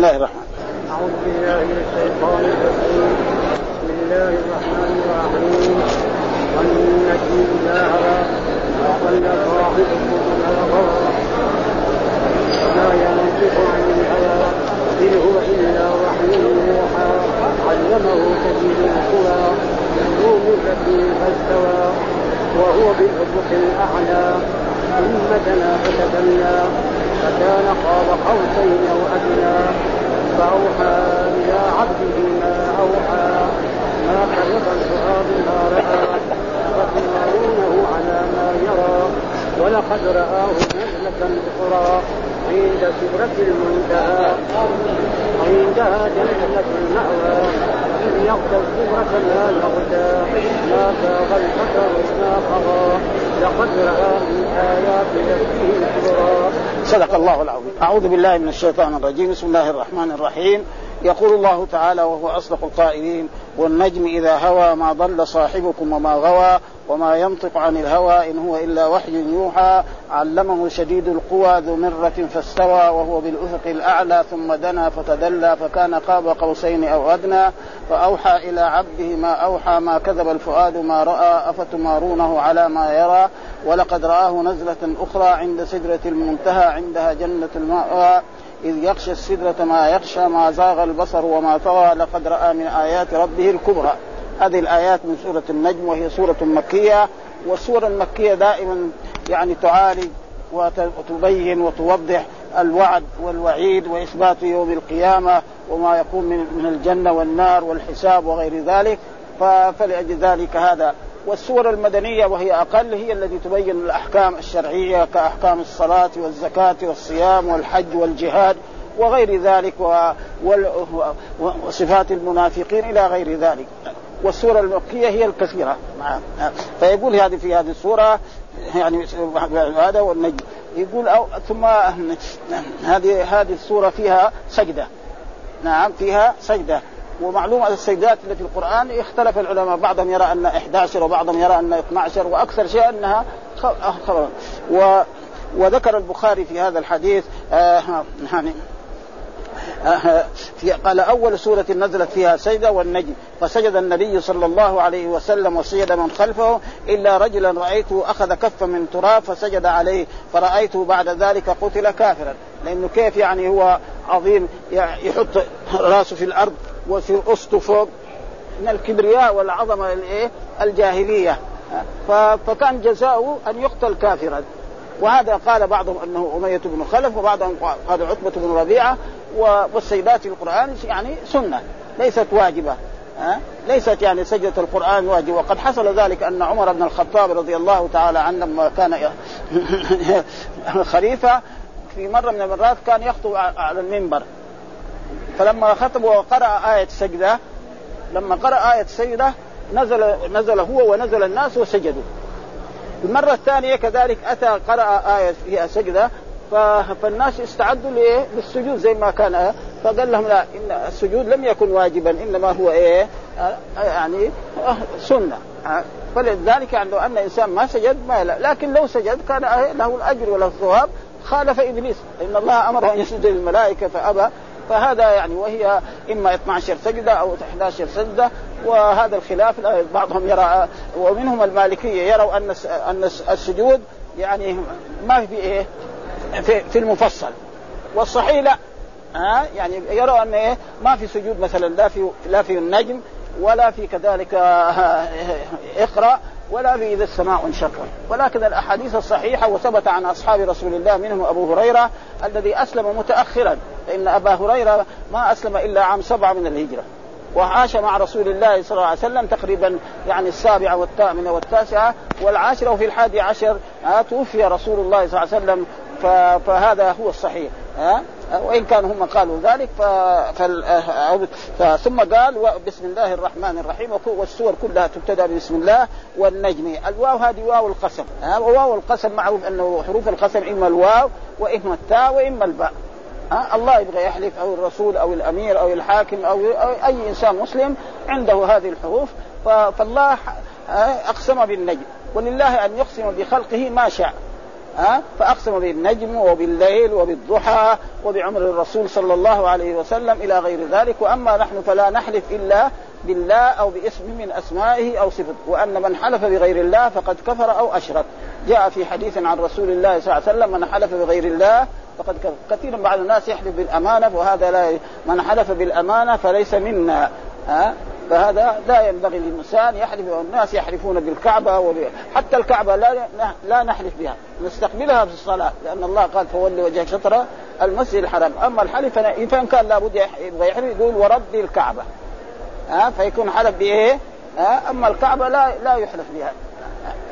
الله الرحمن. أعوذ بالله من الشيطان الرجيم. بسم الله الرحمن الرحيم. والنجم إذا هوى وضل صاحبكم ما غوى وما ينطق عن الهوى. إن هو إلا وحي يوحى. علمه شديد القوى. ذو مرة فاستوى. وهو بالأفق الأعلى. ثم دنا فتدلى فكان قاب قوسين أو أدنى فأوحى إلى عبده ما أوحى. ما كذب الفؤاد ما رأى أفتمارونه على ما يرى. ولقد رآه نزلة أخرى عند سدرة المنتهى. عندها جنة المأوى. يغشى السدرة ما يغشى ما البشر ما لقد رأى من آيات الكبرى صدق الله العظيم. أعوذ بالله من الشيطان الرجيم. بسم الله الرحمن الرحيم. يقول الله تعالى وهو أصدق القائلين والنجم إذا هوى ما ضل صاحبكم وما غوى. وما ينطق عن الهوى إن هو إلا وحي يوحى. علمه شديد القوى ذو مرة فاستوى وهو بالأفق الأعلى ثم دنا فتدلى فكان قاب قوسين أو أدنى. فأوحى إلى عبده ما أوحى ما كذب الفؤاد ما رأى. أفتمارونه على ما يرى؟ ولقد رآه نزلة أخرى عند سدرة المنتهى عندها جنة المأوى. إذ يغشى السدرة ما يغشى ما زاغ البصر وما طغى. لقد رأى من آيات ربه الكبرى. هذه الآيات من سورة النجم وهي سورة مكية والسورة المكية دائما يعني تعالج وتبين وتوضح الوعد والوعيد وإثبات يوم القيامة وما يكون من الجنة والنار والحساب وغير ذلك. فلأجل ذلك هذا. والسور المدنية وهي أقل هي التي تبين الأحكام الشرعية كأحكام الصلاة والزكاة والصيام والحج والجهاد وغير ذلك وصفات المنافقين إلى غير ذلك. والسورة المكية هي الكثيرة. فيقول هذه في هذه السورة يعني هذا والنجم يقول أو ثم هذه هذه السورة فيها سجدة. نعم فيها سجدة. ومعلومة السجدات التي في القرآن اختلف العلماء بعضهم يرى أن 11 وبعضهم يرى أن 12 وأكثر شيء أنها خبر. و وذكر البخاري في هذا الحديث آه يعني قال أول سورة نزلت فيها سجدة والنجم فسجد النبي صلى الله عليه وسلم وسجد من خلفه إلا رجلا رأيته أخذ كفا من تراب فسجد عليه فرأيته بعد ذلك قتل كافرا. لأنه كيف يعني هو عظيم يحط رأسه في الأرض وفي اسطه فوق من الكبرياء والعظمة الإيه؟ الجاهلية. فكان جزاؤه أن يقتل كافرا. وهذا قال بعضهم أنه أمية بن خلف وبعضهم قال عتبة بن ربيعة. والسيدات في القرآن يعني سنة ليست واجبة ها؟ ليست يعني سجدة القرآن واجب وقد حصل ذلك أن عمر بن الخطاب رضي الله تعالى عنه لما كان خليفة في مرة من المرات كان يخطب على المنبر. فلما خطب وقرأ آية السجدة لما قرأ آية السجدة نزل نزل هو ونزل الناس وسجدوا. المرة الثانية كذلك أتى قرأ آية فيها سجدة فالناس استعدوا للسجود زي ما كان فقال لهم لا إن السجود لم يكن واجبا إنما هو إيه؟ يعني سنة فلذلك يعني لو أن انسان ما سجد ما لا. لكن لو سجد كان له الأجر وله الثواب. خالف إبليس إن الله أمره أن يسجد للملائكة فأبى. فهذا يعني وهي إما 12 سجدة أو 11 سجدة وهذا الخلاف بعضهم يرى ومنهم المالكية يروا أن أن السجود يعني ما في إيه؟ في, في المفصل. والصحيح لا. ها؟ يعني يروا أن إيه؟ ما في سجود مثلا لا في لا في النجم ولا في كذلك إقرأ ولا في إذا السماء انشقت. ولكن الأحاديث الصحيحة وثبت عن أصحاب رسول الله منهم أبو هريرة الذي أسلم متاخرا. فان أبا هريرة ما أسلم إلا عام سبعة من الهجرة. وعاش مع رسول الله صلى الله عليه وسلم تقريبا يعني السابعة والثامنة والتاسعة والعاشرة وفي الحادي عشر توفي رسول الله صلى الله عليه وسلم فهذا هو الصحيح. ها؟ وإن كانوا هم قالوا ذلك ف... ثم قال بسم الله الرحمن الرحيم والسور كلها تبتدأ بسم الله والنجم. الواو هذه واو القسم. ها؟ وواو القسم معروف أنه حروف القسم إما الواو وإما التاء وإما الباء. ها؟ الله يبغى يحلف أو الرسول أو الأمير أو الحاكم أو, اي إنسان مسلم عنده هذه الحروف فالله أقسم بالنجم. ولله أن يقسم بخلقه ما شاء. ها؟ فأقسم بالنجم وبالليل وبالضحى وبعمر الرسول صلى الله عليه وسلم إلى غير ذلك. وأما نحن فلا نحلف إلا بالله أو باسم من أسمائه أو صفته وأن من حلف بغير الله فقد كفر أو أشرك. جاء في حديث عن رسول الله صلى الله عليه وسلم من حلف بغير الله فقد كفر. كثير بعض الناس يحلف بالأمانة وهذا لا من حلف بالأمانة فليس منا. ها؟ فهذا لا ينبغي للإنسان يحلف والناس يحلفون بالكعبة وب... حتى الكعبة لا لا نحلف بها نستقبلها في الصلاة لأن الله قال فول وجهك شطر المسجد الحرام. أما الحلف فإن كان لابد يبغى يحلف يقول وربي الكعبة. ها فيكون حلف بإيه؟ ها أما الكعبة لا لا يحلف بها.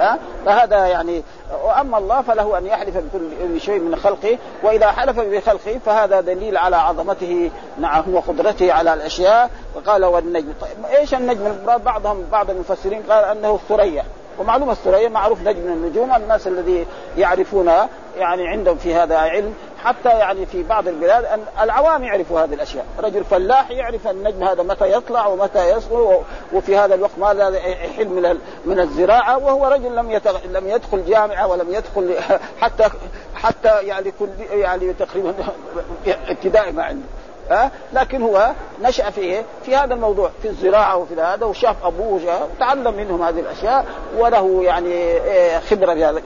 ها؟ فهذا يعني وأما الله فله أن يحلف بكل شيء من خلقه وإذا حلف بخلقه فهذا دليل على عظمته نعم وقدرته على الأشياء. وقال والنجم طيب إيش النجم؟ بعضهم بعض المفسرين قال أنه الثريا. ومعلومة الثريا معروف نجم من النجوم الناس الذي يعرفونها يعني عندهم في هذا علم حتى يعني في بعض البلاد أن العوام يعرفوا هذه الأشياء، رجل فلاح يعرف النجم هذا متى يطلع ومتى يصغر وفي هذا الوقت ماذا يحل من من الزراعة وهو رجل لم لم يدخل جامعة ولم يدخل حتى حتى يعني كل يعني تقريبا ابتدائي ما عنده ها؟ لكن هو نشأ في في هذا الموضوع في الزراعة وفي هذا وشاف أبوه تعلم منهم هذه الأشياء وله يعني إيه، خبرة في هذا.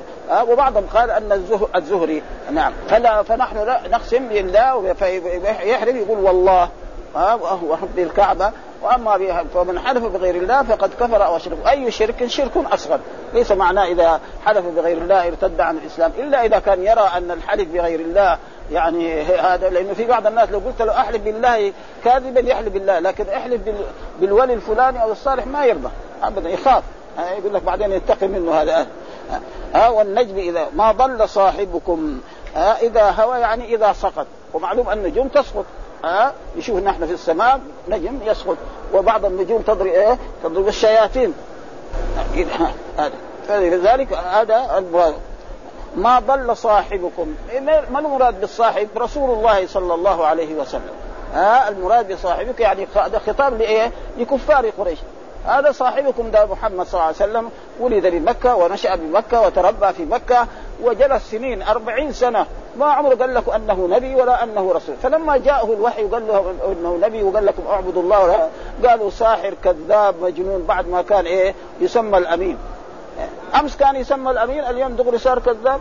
وبعضهم قال أن الزهري نعم. فلا فنحن نقسم لله فيحرم يقول والله وهو رب الكعبة وأما فمن حلف بغير الله فقد كفر أو أشرك. أي شرك؟ شرك أصغر. ليس معناه إذا حلف بغير الله ارتد عن الإسلام. إلا إذا كان يرى أن الحلف بغير الله يعني هذا لأنه في بعض الناس لو قلت له أحلف بالله كاذبا يحلف بالله لكن أحلف بالولي الفلاني أو الصالح ما يرضى ابدا يخاف. يقول لك بعدين يتقي منه هذا. ها والنجم اذا ما ضل صاحبكم. ها إذا هوى يعني إذا سقط. ومعلوم النجوم تسقط. ها نشوف نحن في السماء نجم يسقط. وبعض النجوم تضرب إيه؟ تضرب الشياطين. هذا. فلذلك هذا ما ضل صاحبكم. ما المراد بالصاحب؟ رسول الله صلى الله عليه وسلم. ها المراد بصاحبك يعني هذا خطاب لإيه؟ لكفار قريش. هذا صاحبكم ده محمد صلى الله عليه وسلم ولد بمكة ونشأ بمكة وتربى في مكة وجلس سنين أربعين سنة. ما عمره قال لكم أنه نبي ولا أنه رسول. فلما جاءه الوحي وقال له أنه نبي وقال لكم اعبدوا الله قالوا ساحر كذاب مجنون بعد ما كان إيه؟ يسمى الأمين. أمس كان يسمى الأمين اليوم دغري صار كذاب.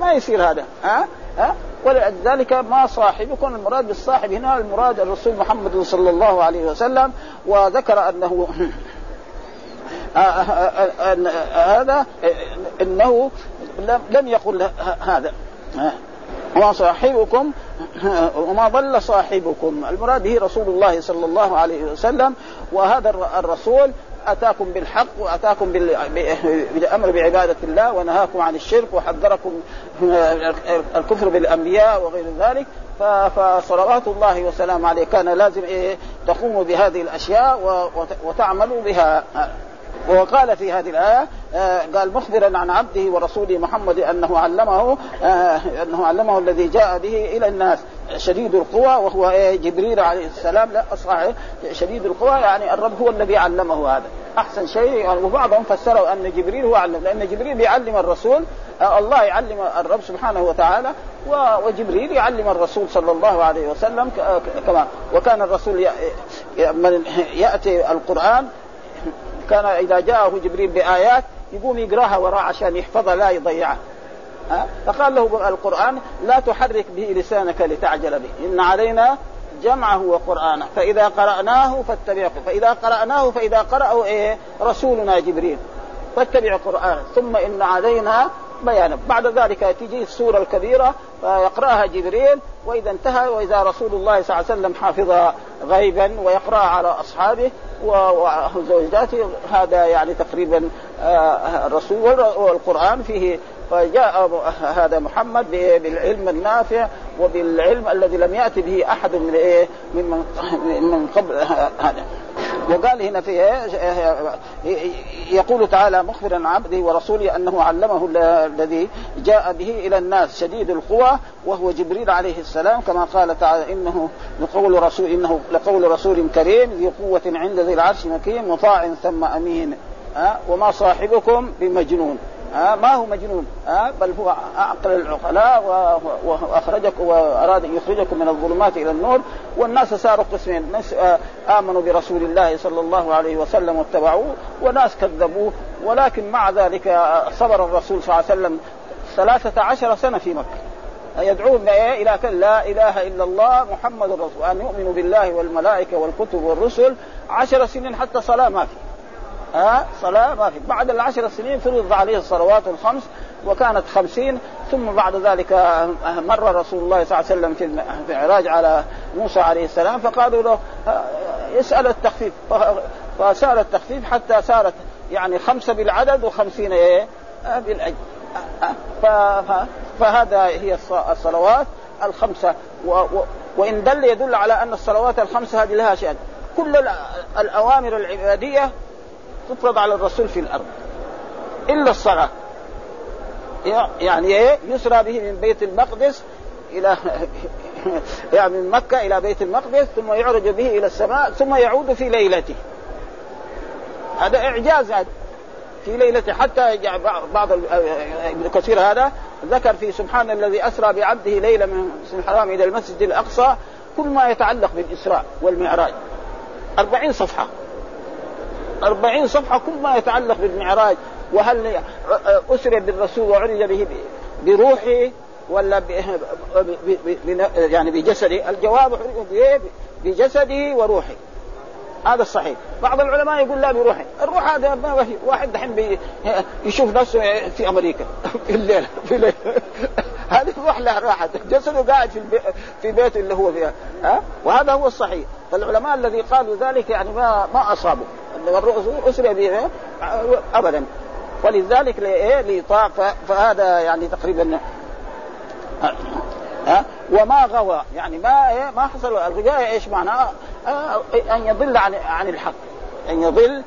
ما يصير هذا ها؟ ها؟ ولذلك ما صاحبكم المراد بالصاحب هنا المراد الرسول محمد صلى الله عليه وسلم وذكر أنه آه، آه، آه، هذا إنه لم يقل هذا. وصاحبكم وما ضل صاحبكم. المراد به رسول الله صلى الله عليه وسلم وهذا الرسول أتاكم بالحق وأتاكم بالأمر بعبادة الله ونهاكم عن الشرك وحذركم الكفر بالأنبياء وغير ذلك فصلوات الله وسلامه عليه كان لازم إيه تقوموا بهذه الأشياء وتعملوا بها. وقال في هذه الآية آه قال مخبرا عن عبده ورسوله محمد أنه علمه آه أنه علمه الذي جاء به إلى الناس. شديد القوى وهو إيه جبريل عليه السلام لا صحيح. شديد القوى يعني الرب هو الذي علمه هذا. أحسن شيء وبعضهم فسروا أن جبريل هو علم لأن جبريل بيعلم الرسول آه الله يعلم الرب سبحانه وتعالى وجبريل يعلم الرسول صلى الله عليه وسلم كمان وكان الرسول يأتي القرآن كان إذا جاءه جبريل بآيات يقوم يقراها وراه عشان يحفظها لا يضيعها. ها؟ فقال له القرآن لا تحرك به لسانك لتعجل به. إن علينا جمعه وقرآنه. فإذا قرأناه فاتبعه. فإذا قرأناه فإذا قرأه إيه؟ رسولنا جبريل. فاتبع قرآنه. ثم إن علينا بيانا بعد ذلك تجي السورة الكبيرة فيقرأها جبريل وإذا انتهى وإذا رسول الله صلى الله عليه وسلم حافظها غيبا ويقرأها على أصحابه وزوجاته هذا يعني تقريبا آه، الرسول والقرآن فيه فجاء هذا محمد بالعلم النافع وبالعلم الذي لم يأتي به أحد من إيه؟ من من قبل هذا. وقال هنا في يقول تعالى مخبرا عن عبده ورسوله أنه علمه الذي جاء به إلى الناس شديد القوى وهو جبريل عليه السلام كما قال تعالى إنه لقول رسول إنه لقول رسول كريم ذي قوة عند ذي العرش مكين مطاع ثم أمين؟ وما صاحبكم بمجنون. آه ما هو مجنون آه بل هو عقل العقلاء واخرجك وأراد أن يخرجكم من الظلمات إلى النور. والناس صاروا قسمين ناس آه آمنوا برسول الله صلى الله عليه وسلم واتبعوه وناس كذبوه. ولكن مع ذلك صبر الرسول صلى الله عليه وسلم ثلاثة عشر سنة في مكة. يدعون إلى لا إله إلا الله محمد رسول أن يؤمنوا بالله والملائكة والكتب والرسل. عشر سنين حتى صلاة ما في. ها؟ صلاة ما في. بعد العشر سنين فرض عليه الصلوات الخمس وكانت خمسين ثم بعد ذلك مر رسول الله صلى الله عليه وسلم في المعراج على موسى عليه السلام فقالوا له اسأل التخفيف. فسأل التخفيف حتى صارت يعني خمسة بالعدد وخمسين إيه؟ بالأجل فهذا هي الصلوات الخمسة. وإن دل يدل على أن الصلوات الخمسة هذه لها شأن. كل الأوامر العبادية تفرض على الرسول في الأرض. إلا الصلاه يعني إيه؟ يسرى به من بيت المقدس إلى يعني من مكة إلى بيت المقدس ثم يعرج به إلى السماء ثم يعود في ليلته. هذا إعجاز هذا. في ليلته. حتى بعض آه، ابن كثير هذا ذكر في سبحان الذي أسرى بعبده ليلة من الحرام إلى المسجد الأقصى كل ما يتعلق بالإسراء والمعراج. أربعين صفحة. 40 صفحة كل ما يتعلق بالمعراج وهل أسري بالرسول وعرج به بروحه ولا ب... ب... ب... يعني بجسده؟ الجواب بجسده وروحه. هذا الصحيح. بعض العلماء يقول لا بروحه. الروح هذا ما وحي. واحد دحين بي... يشوف نفسه في أمريكا. في الليل. في الليل. هذه الروح لا راحة. جسده قاعد في البي... في بيته اللي هو فيها. ها؟ وهذا هو الصحيح. فالعلماء الذي قالوا ذلك يعني ما ما اصابوا اسري به ابدا. ولذلك لإطاع فهذا يعني تقريبا ها؟ وما غوى يعني ما إيه ما حصل. الغوايه إيش معناه؟ أن يضل عن عن الحق. أن يضل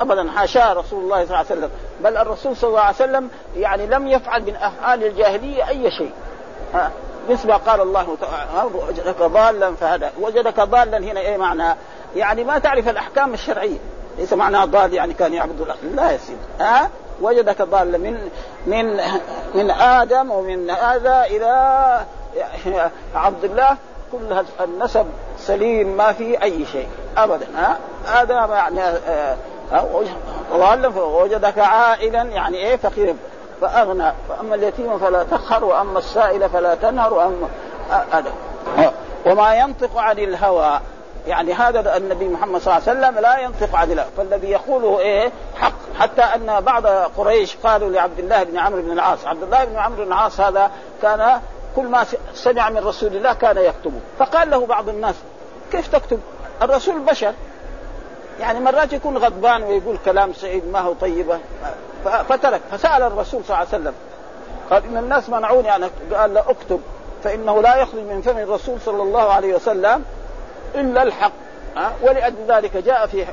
ابدا حاشاه رسول الله صلى الله عليه وسلم. بل الرسول صلى الله عليه وسلم يعني لم يفعل من أفعال الجاهلية أي شيء. مثل ما قال الله تعالى وجدك ضالا فهذا وجدك ضالا هنا إيه معناه؟ يعني ما تعرف الأحكام الشرعية. ليس معناه ضال يعني كان يعبد الله لا يا سيدي. ها؟ وجدك ضالا من من من آدم ومن هذا إلى عبد الله. كل النسب سليم ما في أي شيء. ابدا. ها؟ هذا يعني ضالا وجدك عائلا يعني إيه؟ فقير فأغنى. فأما اليتيم فلا تقهر وأما السائل فلا تنهر واما هذا. وما ينطق عن الهوى. يعني هذا النبي محمد صلى الله عليه وسلم لا ينطق الله فالذي يقوله إيه؟ حق. حتى أن بعض قريش قالوا لعبد الله بن عمرو بن العاص. عبد الله بن عمرو بن العاص هذا كان كل ما سمع من رسول الله كان يكتبه. فقال له بعض الناس كيف تكتب؟ الرسول بشر. يعني مرات يكون غضبان ويقول كلام سعيد ما هو طيبة فترك. فسأل الرسول صلى الله عليه وسلم. قال إن الناس منعوني أن قال لا أكتب فإنه لا يخرج من فم الرسول صلى الله عليه وسلم إلا الحق أه؟ ولأجل ذلك جاء في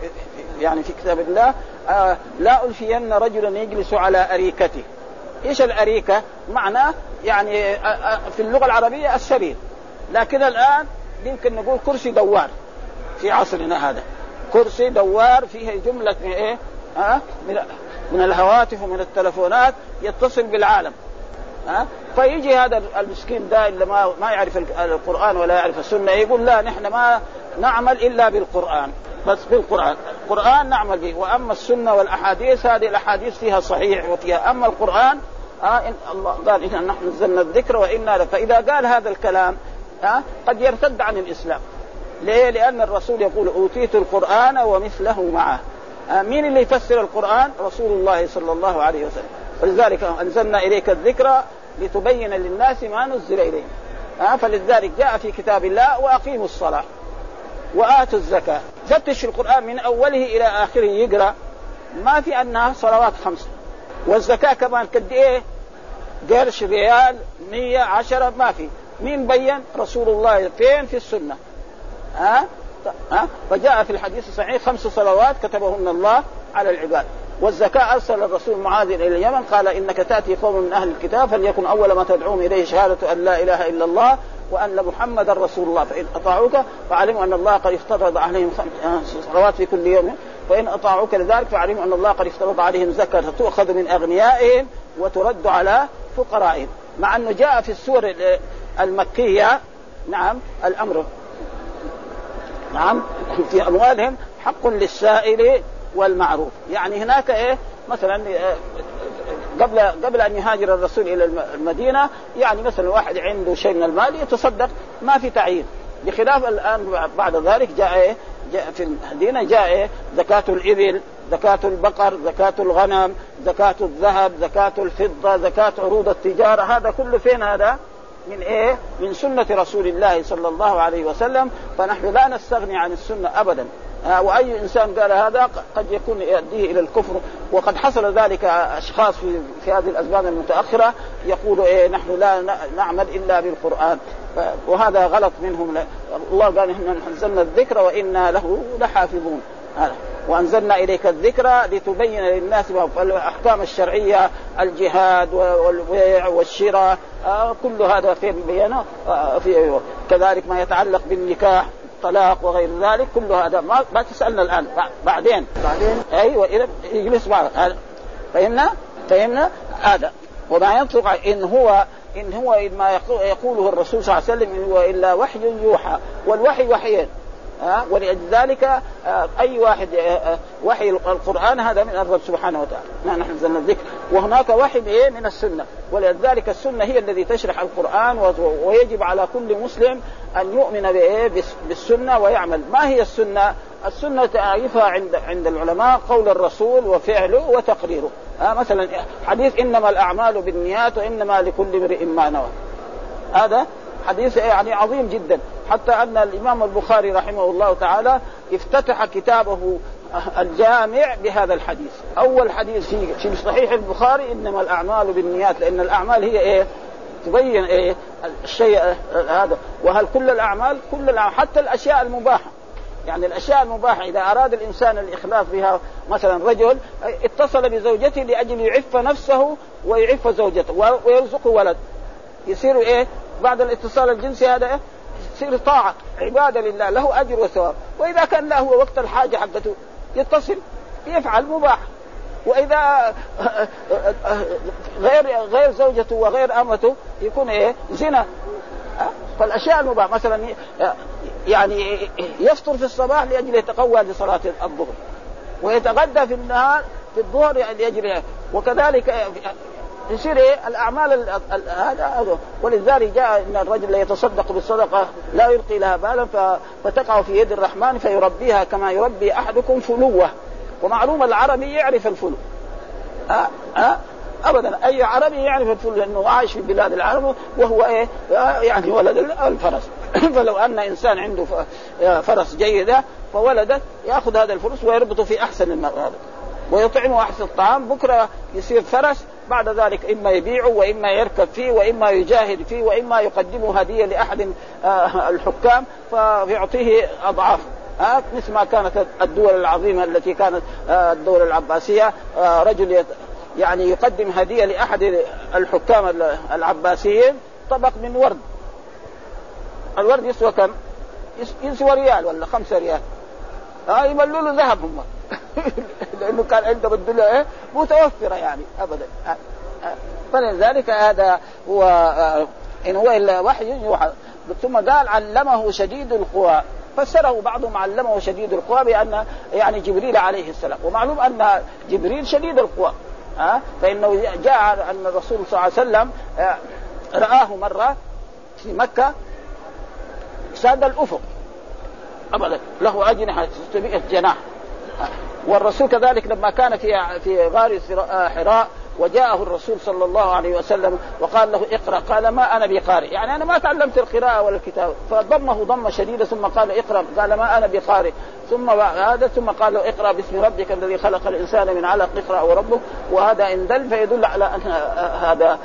يعني في كتاب الله أه لا ألفين رجلا يجلس على أريكته إيش الأريكة؟ معناه يعني في اللغة العربية السرير لكن الآن يمكن نقول كرسي دوار في عصرنا هذا كرسي دوار فيه جملة من إيه؟ ها؟ من الهواتف ومن التلفونات يتصل بالعالم ها؟ فيجي هذا المسكين ده اللي ما ما يعرف القرآن ولا يعرف السنة يقول لا نحن ما نعمل إلا بالقرآن بس بالقرآن. القران نعمل به وأما السنة والأحاديث هذه الأحاديث فيها صحيح وفيها. أما القرآن آه إن الله قال إن نحن نزلنا الذكر وإنا فإذا قال هذا الكلام آه قد يرتد عن الإسلام. ليه؟ لأن الرسول يقول أوتيت القرآن ومثله معه. آه مين اللي يفسر القرآن؟ رسول الله صلى الله عليه وسلم. ولذلك أنزلنا إليك الذكر لتبين للناس ما نزل إليهم. آه فلذلك جاء في كتاب الله وأقيموا الصلاة وآتوا الزكاة. فتش القرآن من أوله إلى آخره يقرأ ما في أنها صلوات خمس. والزكاة كمان قد إيه؟ قرش ريال مية عشرة ما في. مين بين؟ رسول الله فين في السنة. ها؟ ها؟ فجاء في الحديث الصحيح خمس صلوات كتبهن الله على العباد. والزكاة أرسل الرسول معاذ إلى اليمن قال إنك تأتي قوم من أهل الكتاب فليكن أول ما تدعوهم إليه شهادة أن لا إله إلا الله وأن محمدا رسول الله فإن أطاعوك فعلموا أن الله قد افترض عليهم صلوات في كل يوم. فان أطاعوك لذلك فاعلموا أن الله قد افترض عليهم زكاة تؤخذ من أغنيائهم وترد على فقرائهم. مع أنه جاء في السور المكية نعم الأمر. نعم في أموالهم حق للسائل والمعروف. يعني هناك إيه؟ مثلا آه، قبل قبل أن يهاجر الرسول إلى المدينة يعني مثلا واحد عنده شيء من المال يتصدق ما في تعيين. بخلاف الآن بعد ذلك جاء إيه؟ جاء في المدينة جاء إيه؟ زكاة الإبل زكاة البقر، زكاة الغنم، زكاة الذهب، زكاة الفضة، زكاة عروض التجارة، هذا كله فين هذا؟ من إيه؟ من سنة رسول الله صلى الله عليه وسلم، فنحن لا نستغني عن السنة ابدا، آه، وأي إنسان قال هذا قد يكون يؤديه إلى الكفر. وقد حصل ذلك أشخاص في في هذه الأزمان المتأخرة يقولوا إيه نحن لا نعمل إلا بالقرآن. وهذا غلط منهم. الله قال نحن نزلنا الذكر وأنا له لحافظون. وأنزلنا إليك الذكر لتبين للناس الأحكام الشرعية الجهاد والبيع والشراء. آه، كل هذا في بيانه آه، في كذلك ما يتعلق بالنكاح. الطلاق وغير ذلك كل هذا ما, ما تسألنا الآن بعدين. بعدين؟ أيوه اذا يجلس معك فهمنا؟ فهمنا؟ هذا. وما ينطق إن هو إن هو ما يقوله الرسول صلى الله عليه وسلم إن هو إلا وحي يوحى. والوحي وحيين. ها؟ ولذلك آه، أي واحد آه، آه، وحي القرآن هذا من الرب سبحانه وتعالى. نحن نزلنا الذكر وهناك وحي إيه من السنة. ولذلك السنة هي الذي تشرح القرآن ويجب على كل مسلم أن يؤمن بايه بالسنة ويعمل. ما هي السنة؟ السنة تعريفها عند عند العلماء قول الرسول وفعله وتقريره. ها مثلا حديث إنما الأعمال بالنيات وإنما لكل امرئ ما نوى. هذا حديث يعني عظيم جدا. حتى أن الإمام البخاري رحمه الله تعالى افتتح كتابه الجامع بهذا الحديث. أول حديث في في صحيح البخاري إنما الأعمال بالنيات لأن الأعمال هي إيه؟ تبين إيه؟ الشيء هذا. وهل كل الأعمال؟ كل الأعمال حتى الأشياء المباحة. يعني الأشياء المباحة إذا أراد الإنسان الإخلاص بها مثلا رجل اتصل بزوجته لأجل يعف نفسه ويعف زوجته ويرزقه ولد. يصير إيه؟ بعد الاتصال الجنسي هذا إيه؟ يصير طاعة عبادة لله له أجر وثواب. وإذا كان له وقت الحاجة حقته يتصل يفعل مباح. وإذا غير غير زوجته وغير أمته يكون إيه؟ زنا. فالأشياء المباح مثلا يعني يفطر في الصباح لأجل يتقوى لصلاة الظهر. ويتغدى في النهار في الظهر لأجل وكذلك يصير إيه؟ الأعمال هذا ولذلك جاء إن الرجل يتصدق بالصدقة لا يلقي لها بالا فتقع في يد الرحمن فيربيها كما يربي أحدكم فلوة. ومعلوم العربي يعرف الفلو. أه أه ابدا. أي عربي يعرف الفلو لأنه عايش في بلاد العرب وهو إيه؟ يعني ولد الفرس. فلو أن إنسان عنده فرس جيدة فولدت يأخذ هذا الفرس ويربطه في أحسن المرابط ويطعمه أحسن الطعام بكرة يصير فرس بعد ذلك إما يبيعه وإما يركب فيه وإما يجاهد فيه وإما يقدمه هدية لأحد آه، الحكام فيعطيه أضعاف ها مثل ما كانت الدول العظيمة التي كانت آه، الدولة العباسية آه، رجل يعني يقدم هدية لأحد الحكام العباسيين طبق من ورد الورد يسوى كم؟ يسوى ريال ولا خمسة ريال ها يملوا له ذهب هم. لأنه كان عندهم الدنيا إيه؟ متوفرة يعني ابدا. فلذلك هذا هو إن هو إلا وحي يوحى. ثم قال علمه شديد القوى. فسره بعضهم علمه شديد القوى بأن يعني جبريل عليه السلام. ومعلوم أن جبريل شديد القوى ها فإنه جاء أن الرسول صلى الله عليه وسلم رآه مرة في مكة ساد الأفق. ابدا. له أجنحة 600 جناح والرسول كذلك لما كان في في غار حراء وجاءه الرسول صلى الله عليه وسلم وقال له اقرأ. قال ما أنا بقارئ. يعني أنا ما تعلمت القراءة ولا الكتاب فضمه ضمة شديدة ثم قال اقرأ. قال ما أنا بقارئ. ثم هذا ثم قال له اقرأ باسم ربك الذي خلق الإنسان من علق. اقرأ وربك وهذا إن دل فيدل على أن هذا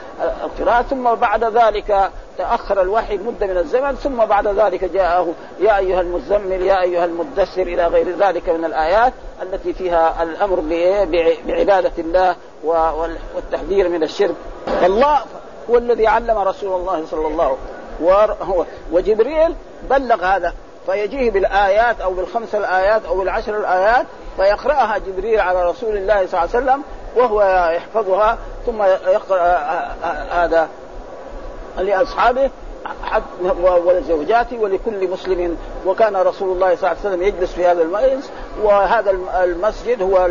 القراءة. ثم بعد ذلك تأخر الوحي مده من الزمن ثم بعد ذلك جاءه يا أيها المزمل يا أيها المدثر إلى غير ذلك من الآيات التي فيها الأمر بعبادة الله والتحذير من الشرك. الله هو الذي علم رسول الله صلى الله عليه وسلم وجبريل بلغ هذا فيجيه بالآيات أو بالخمس الآيات أو بالعشر الآيات فيقرأها جبريل على رسول الله صلى الله عليه وسلم وهو يحفظها ثم يقرأ هذا. لأصحابه ولزوجاته ولكل مسلم وكان رسول الله صلى الله عليه وسلم يجلس في هذا المجلس وهذا المسجد هو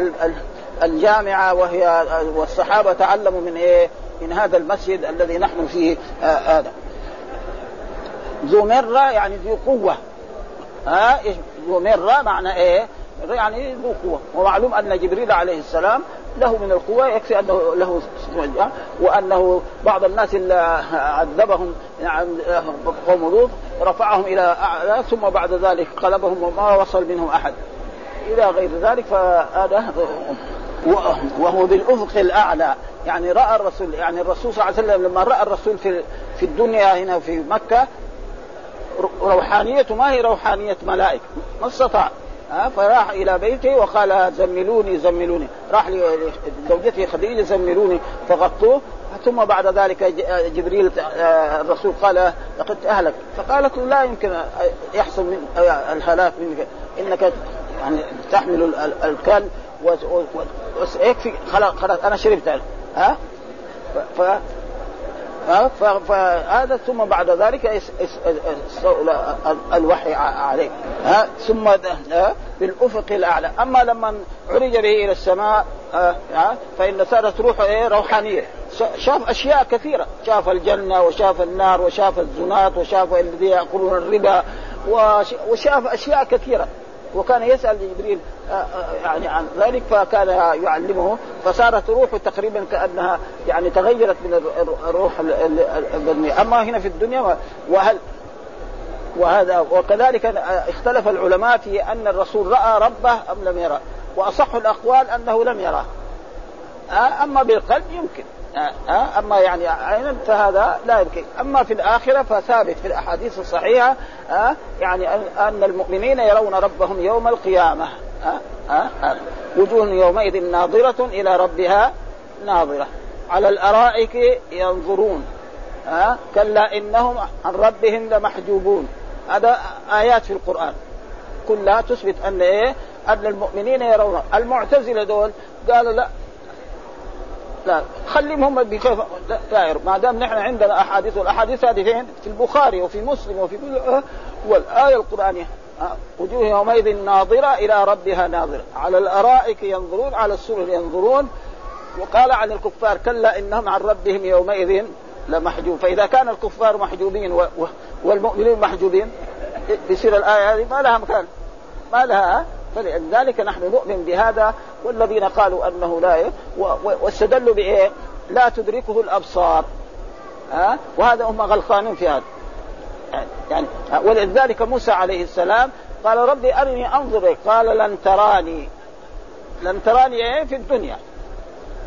الجامعة وهي والصحابة تعلموا من إيه؟ من هذا المسجد الذي نحن فيه هذا. ذو مرة يعني ذو قوة ها ذو مرة معنى إيه؟ يعني ذو قوة. ومعلوم أن جبريل عليه السلام له من القوة يكفي أنه له وأنه بعض الناس اللي عذبهم يعني قوم لوط رفعهم إلى أعلى ثم بعد ذلك قلبهم وما وصل منهم أحد. إلى غير ذلك فهذا وهو بالأفق الأعلى. يعني رأى الرسول يعني الرسول صلى الله عليه وسلم لما رأى الرسول في في الدنيا هنا في مكة روحانيته ما هي روحانية ملائكة ما استطاع. فراح إلى بيته وقال زملوني زملوني. راح لزوجته خديجة زملوني. فغطوه. ثم بعد ذلك جبريل آه، الرسول قال لقد أهلك. فقالت له لا يمكن يحصل من الهلاك منك. إنك يعني تحمل الكلب ويكفي خلاص خلاص أنا شربت ها؟ فهذا ثم بعد ذلك الوحي عليه ها؟ ثم بالافق الأعلى. أما لما عرج به إلى السماء فإن صارت روحه إيه؟ روحانية. شاف أشياء كثيرة. شاف الجنة وشاف النار وشاف الزنات وشاف الذين يأكلون الربا وشاف أشياء كثيرة. وكان يسأل جبريل آه، آه، يعني عن ذلك فكان يعلمه فصارت روحه تقريبا كأنها يعني تغيرت من الروح البدنية. أما هنا في الدنيا وهل وهذا وكذلك اختلف العلماء في أن الرسول رأى ربه أم لم يرى وأصح الأقوال أنه لم يراه آه، أما بالقلب يمكن. أما يعني عينا فهذا لا يمكن. أما في الآخرة فثابت في الأحاديث الصحيحة يعني أن المؤمنين يرون ربهم يوم القيامة. وجوه يومئذ ناظرة إلى ربها ناظرة. على الأرائك ينظرون. أه كلا إنهم عن ربهم لمحجوبون. هذا آيات في القرآن. كلها تثبت أن إيه أن المؤمنين يرون. المعتزلة دول قالوا لا لا خليهم هم بكيف دائر ما دام نحن عندنا أحاديث والأحاديث هذه فين؟ في البخاري وفي مسلم وفي كل آه، والآية القرآنية. آه، وجوه يومئذ ناظرة إلى ربها ناظرة. على الأرائك ينظرون على السرر ينظرون. وقال عن الكفار كلا إنهم عن ربهم يومئذ لمحجوب. فإذا كان الكفار محجوبين والمؤمنين محجوبين يصير الآية هذه ما لها مكان. ما لها فلذلك نحن نؤمن بهذا والذين قالوا أنه لا واستدلوا بإيه؟ لا تدركه الأبصار. ها؟ وهذا هم غلطانين في هذا. يعني ولذلك موسى عليه السلام قال ربي أرني أنظر قال لن تراني. لن تراني إيه؟ في الدنيا.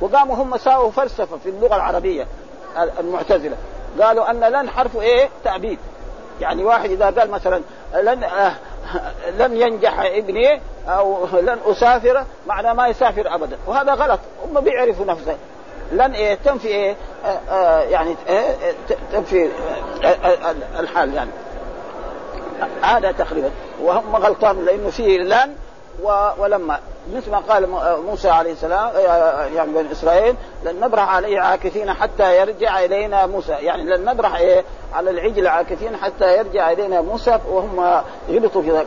وقاموا هم ساووا فلسفة في اللغة العربية المعتزلة. قالوا أن لن حرف إيه؟ تأبيد. يعني واحد إذا قال مثلا لن آه لن ينجح ابني أو لن أسافر معناه ما يسافر أبدا. وهذا غلط. هم بيعرفوا نفسه. لن إيه تنفي إيه آه آه يعني إيه تنفي آه الحال يعني. هذا تقريبا. وهم غلطان لأنه فيه لن ولما مثل ما قال موسى عليه السلام يعني بني إسرائيل لن نبرح عليه عاكفين حتى يرجع إلينا موسى. يعني لن نبرح إيه؟ على العجل عاكفين حتى يرجع إلينا موسى وهم غلطوا في ذلك.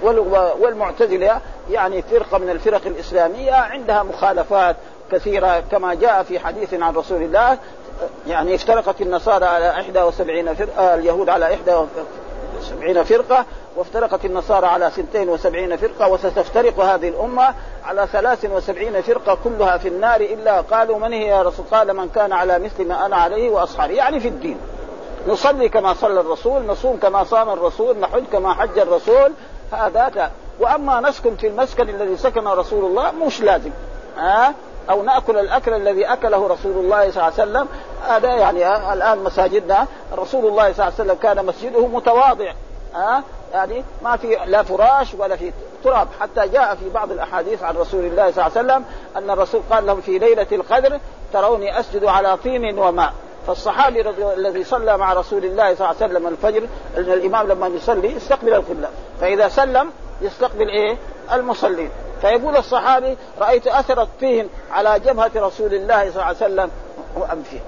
والمعتزلة يعني فرقة من الفرق الإسلامية عندها مخالفات كثيرة كما جاء في حديث عن رسول الله يعني افترقت النصارى على 71 فرقة اليهود على 71 فرقة وافترقت النصارى على سنتين وسبعين فرقة وستفترق هذه الأمة على ثلاث وسبعين فرقة كلها في النار إلا قالوا من هي يا رسول قال من كان على مثل ما أنا عليه وأصحابي يعني في الدين. نصلي كما صلى الرسول نصوم كما صام الرسول نحج كما حج الرسول هذا وأما نسكن في المسكن الذي سكن رسول الله مش لازم. ها؟ أو نأكل الأكل الذي أكله رسول الله صلى الله عليه وسلم. هذا يعني الآن مساجدنا رسول الله صلى الله عليه وسلم كان مسجده متواضع ها يعني ما في لا فراش ولا في تراب. حتى جاء في بعض الأحاديث عن رسول الله صلى الله عليه وسلم أن الرسول قال لهم في ليلة القدر تروني أسجد على طين وماء. فالصحابي رضي الذي صلى مع رسول الله صلى الله عليه وسلم الفجر الإمام لما يصلي يستقبل القبلة. فإذا سلم يستقبل إيه؟ المصلين. فيقول الصحابي رأيت اثر الطين على جبهة رسول الله صلى الله عليه وسلم. وانفه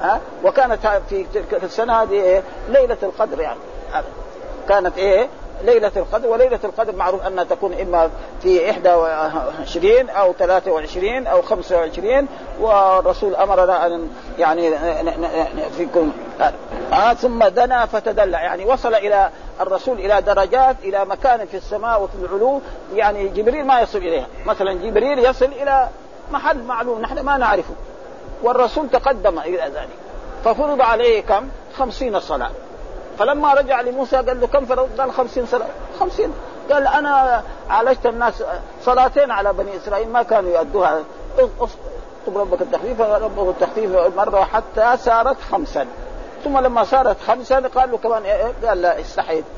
ها؟ وكانت في تلك السنة هذه إيه؟ ليلة القدر يعني. كانت إيه؟ ليلة القدر وليلة القدر معروف أنها تكون إما في 21 أو 23 أو 25 والرسول أمرنا أن يعني فيكم. آه ثم دنا فتدلى يعني وصل إلى الرسول إلى درجات إلى مكان في السماء وفي العلو يعني جبريل ما يصل إليها. مثلا جبريل يصل إلى محل معلوم نحن ما نعرفه. والرسول تقدم إلى ذلك. ففرض عليه كم؟ خمسين صلاة. فلما رجع لموسى قال له كم فرض؟ قال خمسين صلاة خمسين. قال أنا عالجت الناس صلاتين على بني إسرائيل ما كانوا يؤدوها اطلب ربك التخفيف ربه التخفيف مرة حتى صارت خمسا. ثم لما صارت خمسا قال له كمان إيه, إيه؟ قال لا استحيت. آه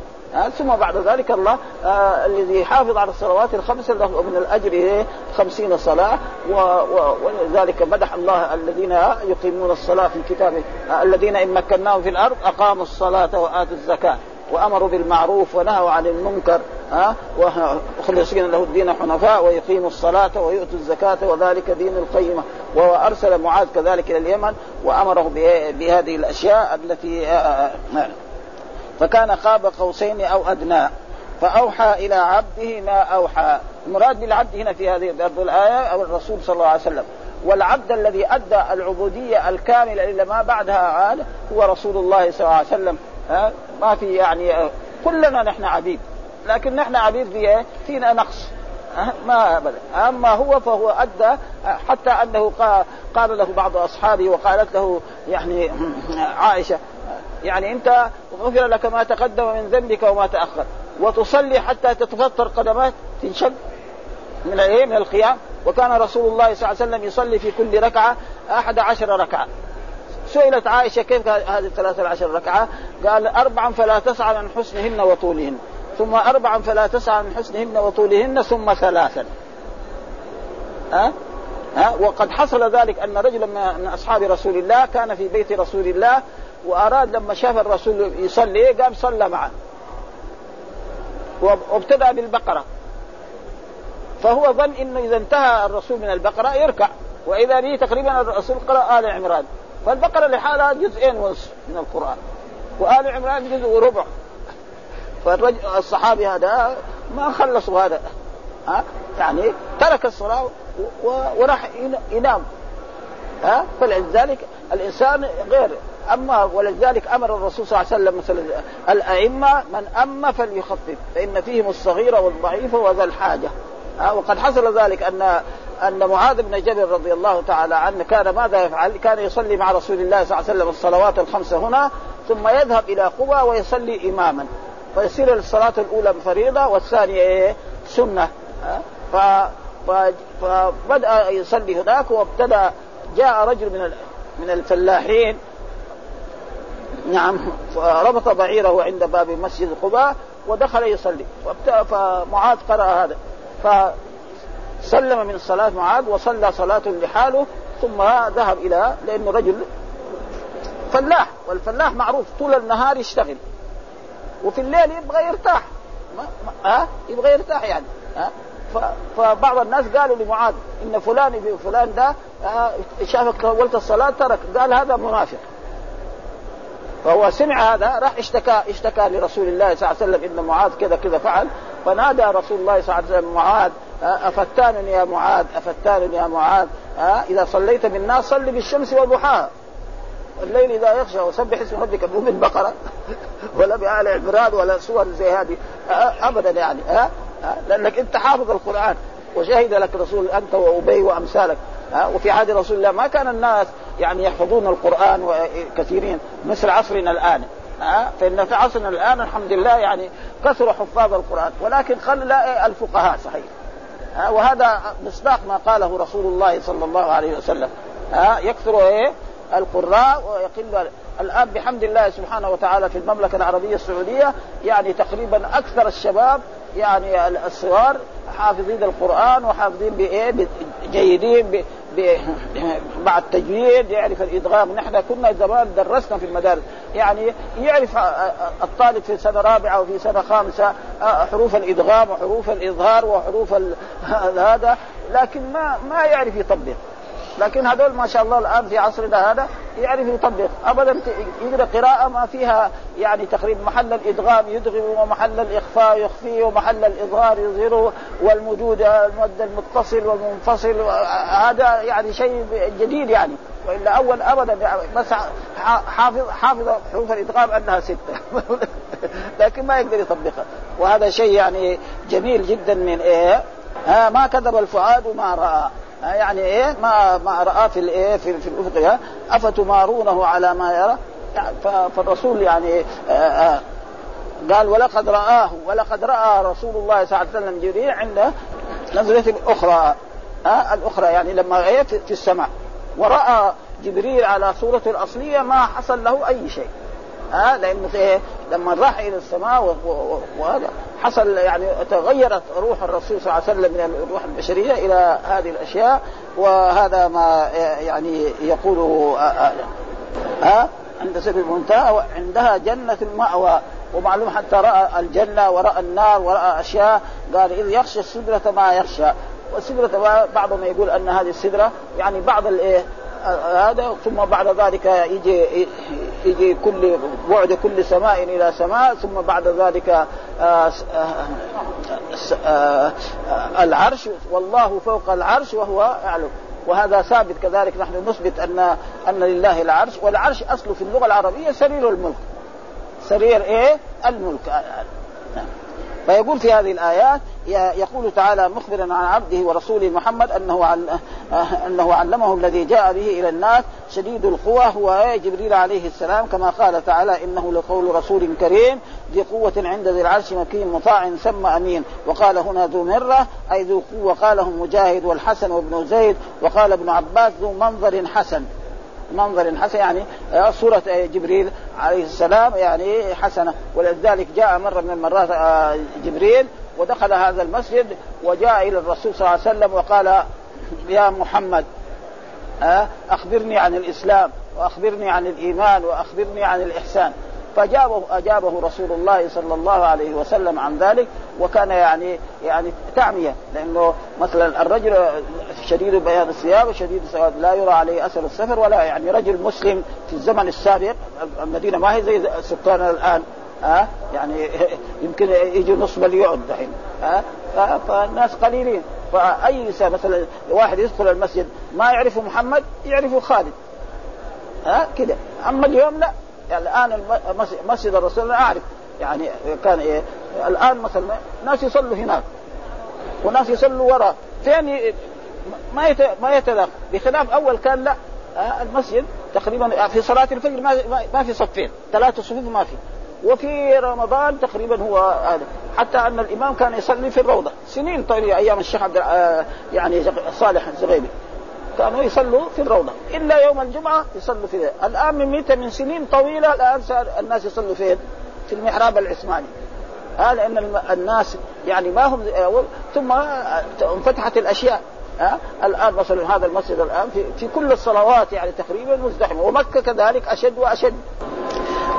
ثم بعد ذلك الله آه الذي يحافظ على الصلوات الخمس له من الأجر إيه؟ خمسين صلاة ولذلك مدح الله الذين يقيمون الصلاة في كتابه آه الذين إن مكناهم في الأرض أقاموا الصلاة وآتوا الزكاة وأمروا بالمعروف ونهوا عن المنكر ها وخلصين له الدين حنفاء ويقيموا الصلاة ويؤتوا الزكاة وذلك دين القيمة. وارسل معاذ كذلك إلى اليمن وأمره بهذه الأشياء التي فكان قاب قوسين أو أدنى فأوحى إلى عبده ما أوحى. المراد بالعبد هنا في هذه الآية أو الرسول صلى الله عليه وسلم. والعبد الذي أدى العبودية الكاملة إلى ما بعدها عاد هو رسول الله صلى الله عليه وسلم. ها؟ ما في يعني كلنا نحن عبيد. لكن نحن عبيد في فينا نقص. ما ابدا. أما هو فهو أدى حتى أنه قال له بعض أصحابه وقالت له يعني عائشة يعني انت غفر لك ما تقدم من ذنبك وما تأخر. وتصلي حتى تتفطر قدمات تنشق من إيه من القيام وكان رسول الله صلى الله عليه وسلم يصلي في كل ركعة أحد عشر ركعة. سئلت عائشة كيف هذه الثلاثة عشر ركعة؟ قال اربعا فلا تسعى عن حسنهن وطولهن. ثم اربعا فلا تسعى عن حسنهن وطولهن ثم ثلاثا. ها؟ ها؟ وقد حصل ذلك أن رجلا من أصحاب رسول الله كان في بيت رسول الله وأراد لما شاف الرسول يصلي قام صلى معه. وابتدأ بالبقرة. فهو ظن إنه إذا انتهى الرسول من البقرة يركع. وإذا به تقريبا الرسول قرأ آل عمران. فالبقرة لحالها جزئين ونصف من القرآن. وآل عمران جزء وربع. فالرجل الصحابي هذا ما خلصوا هذا. ها؟ يعني ترك الصلاة وراح ينام. ها؟ فلذلك الإنسان غير أما ولذلك أمر الرسول صلى الله عليه وسلم مثلا الأئمة من أما فليخفف فإن فيهم الصغير والضعيف وذا الحاجة ها وقد حصل ذلك أن أن معاذ بن جبل رضي الله تعالى عنه كان ماذا يفعل؟ كان يصلي مع رسول الله صلى الله عليه وسلم الصلوات الخمسه هنا ثم يذهب إلى قبى ويصلي إماما فيصير الصلاة الأولى فريضه والثانية إيه؟ سنة ف فبدأ يصلي هناك وابتدأ جاء رجل من من الفلاحين نعم ربط بعيره عند باب مسجد قباء ودخل يصلي. فمعاذ قرأ هذا. فسلم من صلاة معاذ وصلى صلاة لحاله ثم ذهب إلى لأنه رجل فلاح والفلاح معروف طول النهار يشتغل. وفي الليل يبغى يرتاح. ها؟ أه؟ يبغى يرتاح يعني ها؟ أه؟ فبعض الناس قالوا لمعاذ إن فلان فلان ده أه شافك طولت الصلاة ترك. قال هذا منافق. فهو سمع هذا راح اشتكى اشتكى لرسول الله صلى الله عليه وسلم إن معاذ كذا كذا فعل فنادى رسول الله صلى الله عليه وسلم معاذ افتان يا معاذ افتان يا معاذ إذا صليت بالناس صل بالشمس وضحاها الليل إذا يخشى وسبح اسم ربك مو بالبقرة ولا بآل عمران ولا سور زي هذه ابدا يعني ها لأنك أنت حافظ القرآن وشهد لك رسول أنت وأبي وأمثالك. وفي عهد رسول الله ما كان الناس يعني يحفظون القرآن كثيرين مثل عصرنا الآن فإن في عصرنا الآن الحمد لله يعني كثر حفاظ القرآن ولكن خل الفقهاء صحيح وهذا مصداق ما قاله رسول الله صلى الله عليه وسلم يكثر إيه؟ القراء ويقل الآن بحمد الله سبحانه وتعالى في المملكة العربية السعودية يعني تقريبا أكثر الشباب يعني الصغار حافظين القرآن وحافظين بإيه؟ جيدين بعد تجويد يعرف الإدغام. نحن كنا زمان درسنا في المدارس. يعني يعرف الطالب في سنة رابعة وفي سنة خامسة حروف الإدغام وحروف الإظهار وحروف هذا لكن ما ما يعرف يطبق. لكن هذول ما شاء الله الآن في عصرنا هذا يعرف يطبق. ابدا يقرا قراءة ما فيها يعني تقريبا محل الإدغام يدغم ومحل الإخفاء يخفيه ومحل الإظهار يظهره والموجود المد المتصل والمنفصل. هذا يعني شيء جديد يعني. وإلا أول ابدا يعني بس حافظ حافظ حروف الإدغام أنها سته لكن ما يقدر يطبقها. وهذا شيء يعني جميل جدا من إيه؟ ها ما كذب الفؤاد ما رأى. يعني إيه؟ ما ما رأى في الايه في, في الافق أفتمارونه على ما يرى؟ فالرسول يعني آآ آآ قال ولقد رآه ولقد رأى رسول الله صلى الله عليه وسلم جبريل عند نزلة أخرى آه الأخرى يعني لما إيه في السماء. ورأى جبريل على صورته الأصلية ما حصل له أي شيء. ها آه لأنه إيه لما راح إلى السماء وهذا حصل يعني تغيرت روح الرسول صلى الله عليه وسلم من الروح البشرية إلى هذه الأشياء وهذا ما يعني يقوله ها عند سبيل المنتهى وعندها جنة المأوى. ومعلوم حتى رأى الجنة ورأى النار ورأى أشياء قال إذ يخشى السدرة ما يخشى. والسدرة بعضهم يقول أن هذه السدرة يعني بعض الإيه هذا ثم بعد ذلك يجي يجي كل بعد كل سماء إلى سماء ثم بعد ذلك آآ آآ العرش والله فوق العرش وهو يعلم وهذا ثابت كذلك نحن نثبت أن أن لله العرش والعرش اصله في اللغة العربية سرير الملك. سرير إيه؟ الملك. فيقول في هذه الآيات يقول تعالى مخبرا عن عبده ورسوله محمد أنه أنه علمه الذي جاء به إلى الناس شديد القوى هو جبريل عليه السلام كما قال تعالى إنه لقول رسول كريم ذي قوة عند ذي العرش مكين مطاع ثم أمين. وقال هنا ذو مرة أي ذو قوة قاله مجاهد والحسن وابن زيد وقال ابن عباس ذو منظر حسن. منظر حسن يعني صورة جبريل عليه السلام يعني حسنة. ولذلك جاء مرة من المرات جبريل ودخل هذا المسجد وجاء إلى الرسول صلى الله عليه وسلم وقال يا محمد أخبرني عن الإسلام وأخبرني عن الإيمان وأخبرني عن الإحسان. فأجابه أجابه رسول الله صلى الله عليه وسلم عن ذلك وكان يعني يعني تعمية لأنه مثلا الرجل شديد بياض الثياب وشديد السواد لا يرى عليه أثر السفر ولا يعني رجل مسلم في الزمن السابق المدينة ما هي زي سكاننا الآن ها؟ يعني يمكن يجي نص مليون دحين ها؟ فالناس قليلين فأي مثلا واحد يدخل المسجد ما يعرف محمد يعرف خالد ها أه؟ كده أما اليوم لا الآن مسجد الرسول أنا أعرف. يعني كان إيه الآن مثلا ناس يصلوا هناك. وناس يصلوا وراء. فين ما. ما يتداخل بخلاف أول كان لا. المسجد تقريبا في صلاة الفجر ما في صفين. ثلاثة صفوف ما في. وفي رمضان تقريبا هو هذا. حتى أن الإمام كان يصلي في الروضة. سنين طويلة أيام الشيخ عبد يعني صالح الزغيبي كانوا يصلوا في الروضة. إلا يوم الجمعة يصلوا في الآن من متى من سنين طويلة الآن الناس يصلوا فين؟ في المحراب العثماني. هذا لأن الناس يعني ما هم ثم انفتحت الأشياء. ها الآن مثلا هذا المسجد الآن في, في كل الصلوات يعني تقريبا مزدحمة. ومكة كذلك أشد وأشد.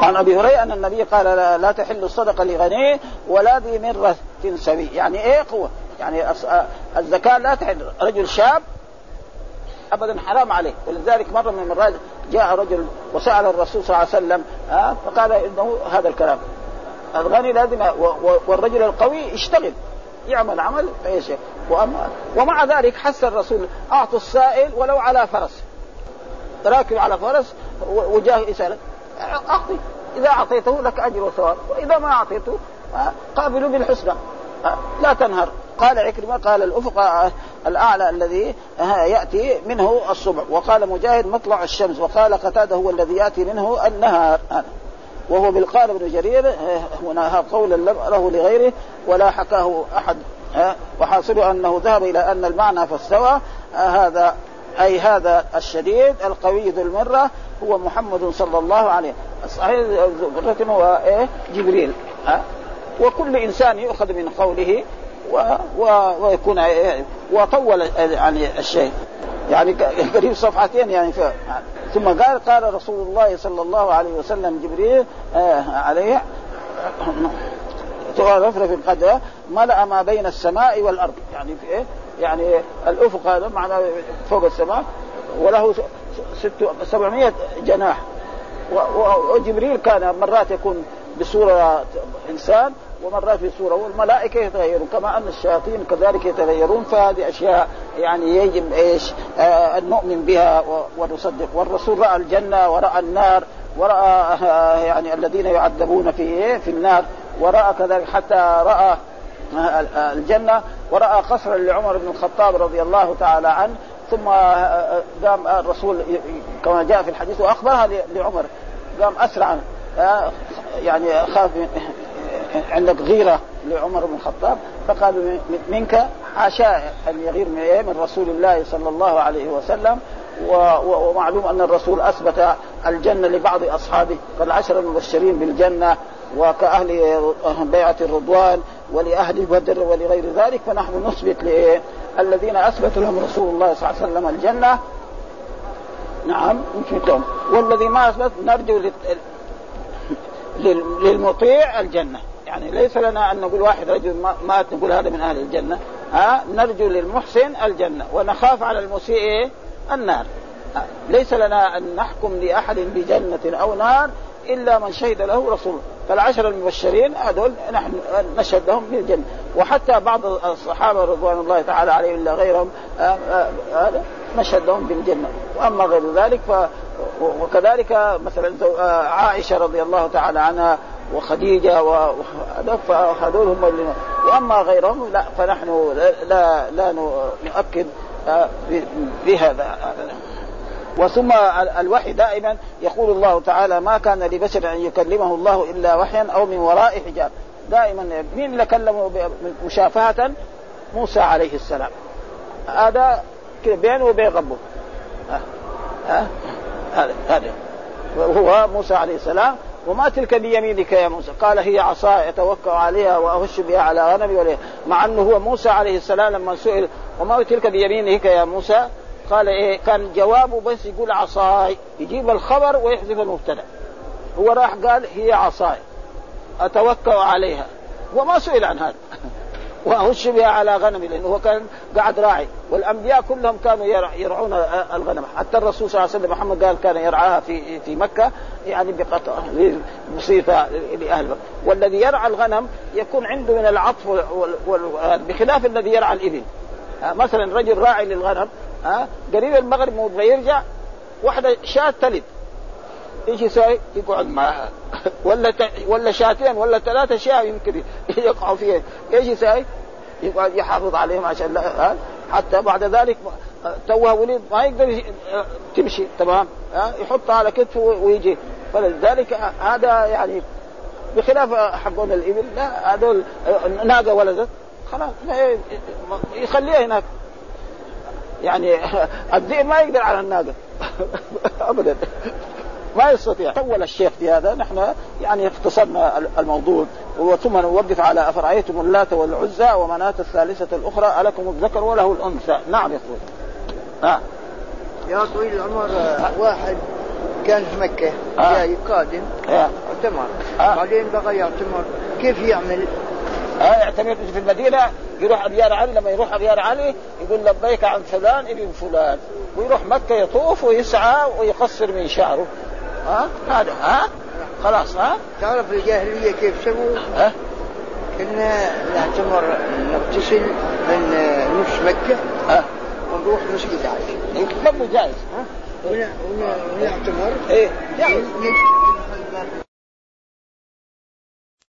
عن أبي هريرة أن النبي قال لا, لا تحل الصدقة لغني ولا ذي مرة سوي. يعني إيه قوة؟ يعني الزكاة لا تحل. رجل شاب ابدا حرام عليه. ولذلك مرة من المرات جاء رجل وسأل الرسول صلى الله عليه وسلم ها فقال إنه هذا الكلام. الغني لازم والرجل القوي يشتغل يعمل عمل إيش ومع ذلك حث الرسول أعطوا السائل ولو على فرس. راكب على فرس وجاه يسالك أعطي إذا أعطيته لك أجر وثواب وإذا ما أعطيته قابلوا بالحسنى لا تنهر. قال عكرمة قال الأفق الأعلى الذي يأتي منه الصبح. وقال مجاهد مطلع الشمس. وقال قتاده هو الذي يأتي منه النهار. وهو بالقال ابن جرير هنا قولا له لغيره ولا حكاه أحد. وحاصل أنه ذهب إلى أن المعنى فاستوى هذا أي هذا الشديد القوي ذو المرة هو محمد صلى الله عليه صحيح هو إيه؟ جبريل. وكل إنسان يؤخذ من قوله و... و... ويكون وطول يعني الشيء. يعني قريب صفحتين يعني ف... ثم قال قال رسول الله صلى الله عليه وسلم جبريل آه عليه رفرف القدر ملأ ما بين السماء والأرض. يعني في إيه؟ يعني الأفق هذا معناه فوق السماء وله ست سبعمية جناح. وجبريل كان مرات يكون بصورة إنسان ومرات بصورة والملائكة يتغيرون كما أن الشياطين كذلك يتغيرون. فهذه أشياء يعني يجب إيش؟ آه أن نؤمن بها ونصدق. والرسول رأى الجنة ورأى النار ورأى آه يعني الذين يعذبون في إيه؟ في النار ورأى كذلك حتى رأى الجنة ورأى قصرا لعمر بن الخطاب رضي الله تعالى عنه. ثم قام الرسول كما جاء في الحديث وأخبرها لعمر قام أسرع يعني خاف عندك غيرة لعمر بن الخطاب فقال منك حاشا ان يغير من رسول الله صلى الله عليه وسلم ومعلوم أن الرسول أثبت الجنة لبعض أصحابه كالعشر المبشرين بالجنة وكأهل بيعة الرضوان ولأهل بدر ولغير ذلك فنحن نثبت الذين أثبت لهم رسول الله صلى الله عليه وسلم الجنة. نعم نثبت لهم. والذي ما أثبت نرجو للمطيع الجنة. يعني ليس لنا أن نقول واحد رجل مات نقول هذا من أهل الجنة. ها نرجو للمحسن الجنة ونخاف على المسيء النار. ليس لنا أن نحكم لأحد بجنة أو نار إلا من شهد له رسول. فالعشر المبشرين هذول نحن نشهد لهم بالجنة وحتى بعض الصحابة رضوان الله تعالى عليهم إلا غيرهم آه، آه، هذا نشهد لهم بالجنة وأما غير ذلك ف وكذلك مثلا آه، عائشة رضي الله تعالى عنها وخديجة وهذول هم اللي وأما غيرهم لا فنحن لا لا نؤكد بهذا وثم الوحي دائما يقول الله تعالى ما كان لبشر أن يكلمه الله إلا وحيا أو من وراء حجاب. دائما مين اللي كلمه مشافهة؟ موسى عليه السلام. هذا بينه وبين ربه. ها ها هذا هذا. وهو موسى عليه السلام. وما تلك بيمينك يا موسى. قال هي عصاي اتوكا عليها وأهش بها على غنمي مع أنه هو موسى عليه السلام لما سئل وما تلك بيمينك يا موسى؟ قال إيه كان جوابه بس يقول عصاي. يجيب الخبر ويحذف المبتدأ. هو راح قال هي عصاي. اتوكا عليها. وما سئل عن هذا. وأهش بها على غنمي لأنه هو كان قاعد راعي. والأنبياء كلهم كانوا يرعون الغنم. حتى الرسول صلى الله عليه وسلم محمد قال كان يرعاها في في مكة يعني بقطع بصفه لأهل مكة. والذي يرعى الغنم يكون عنده من العطف بخلاف الذي يرعى الإبل. مثلا رجل راعي للغنم قريب المغرب مو يرجع واحدة شاة تلد. إيش يسوي؟ يقعد معها. ولا ت... ولا شاتين ولا ثلاثة شاة يمكن يقعوا فيها. إيش يسوي؟ يقعد يحافظ عليهم عشان لا حتى بعد ذلك توها ولد ما يقدر تمشي تمام؟ ها؟ يحطها على كتفه ويجي. فلذلك هذا يعني بخلاف حقون الإبل لا هذول ناقة ولدت خلاص يخليها هناك. يعني الذئب ما يقدر على الناقة. ابدا. ما يستطيع طول الشيخ في هذا نحن يعني اختصرنا الموضوع ثم نوقف على أفرأيتم اللات والعزى ومناة الثالثة الأخرى ألكم الذكر وله الأنثى نعم طويل آه. يا طويل العمر واحد كان في مكة آه. جاي قادم آه. اعتمر آه. بعدين بغى يعتمر كيف يعمل؟ آه يعتمر في المدينة يروح ابيار علي لما يروح ابيار علي يقول لبيك عن فلان ابن فلان ويروح مكة يطوف ويسعى ويقصر من شعره ها؟ هذا ها؟ خلاص ها؟ تعرف الجاهلية كيف سووا؟ ها؟ كنا نعتمر نغتسل من نص مكة ها؟ ونروح مسجد عائشه يمكن جائز ها؟ ونعتمر إيه. جائز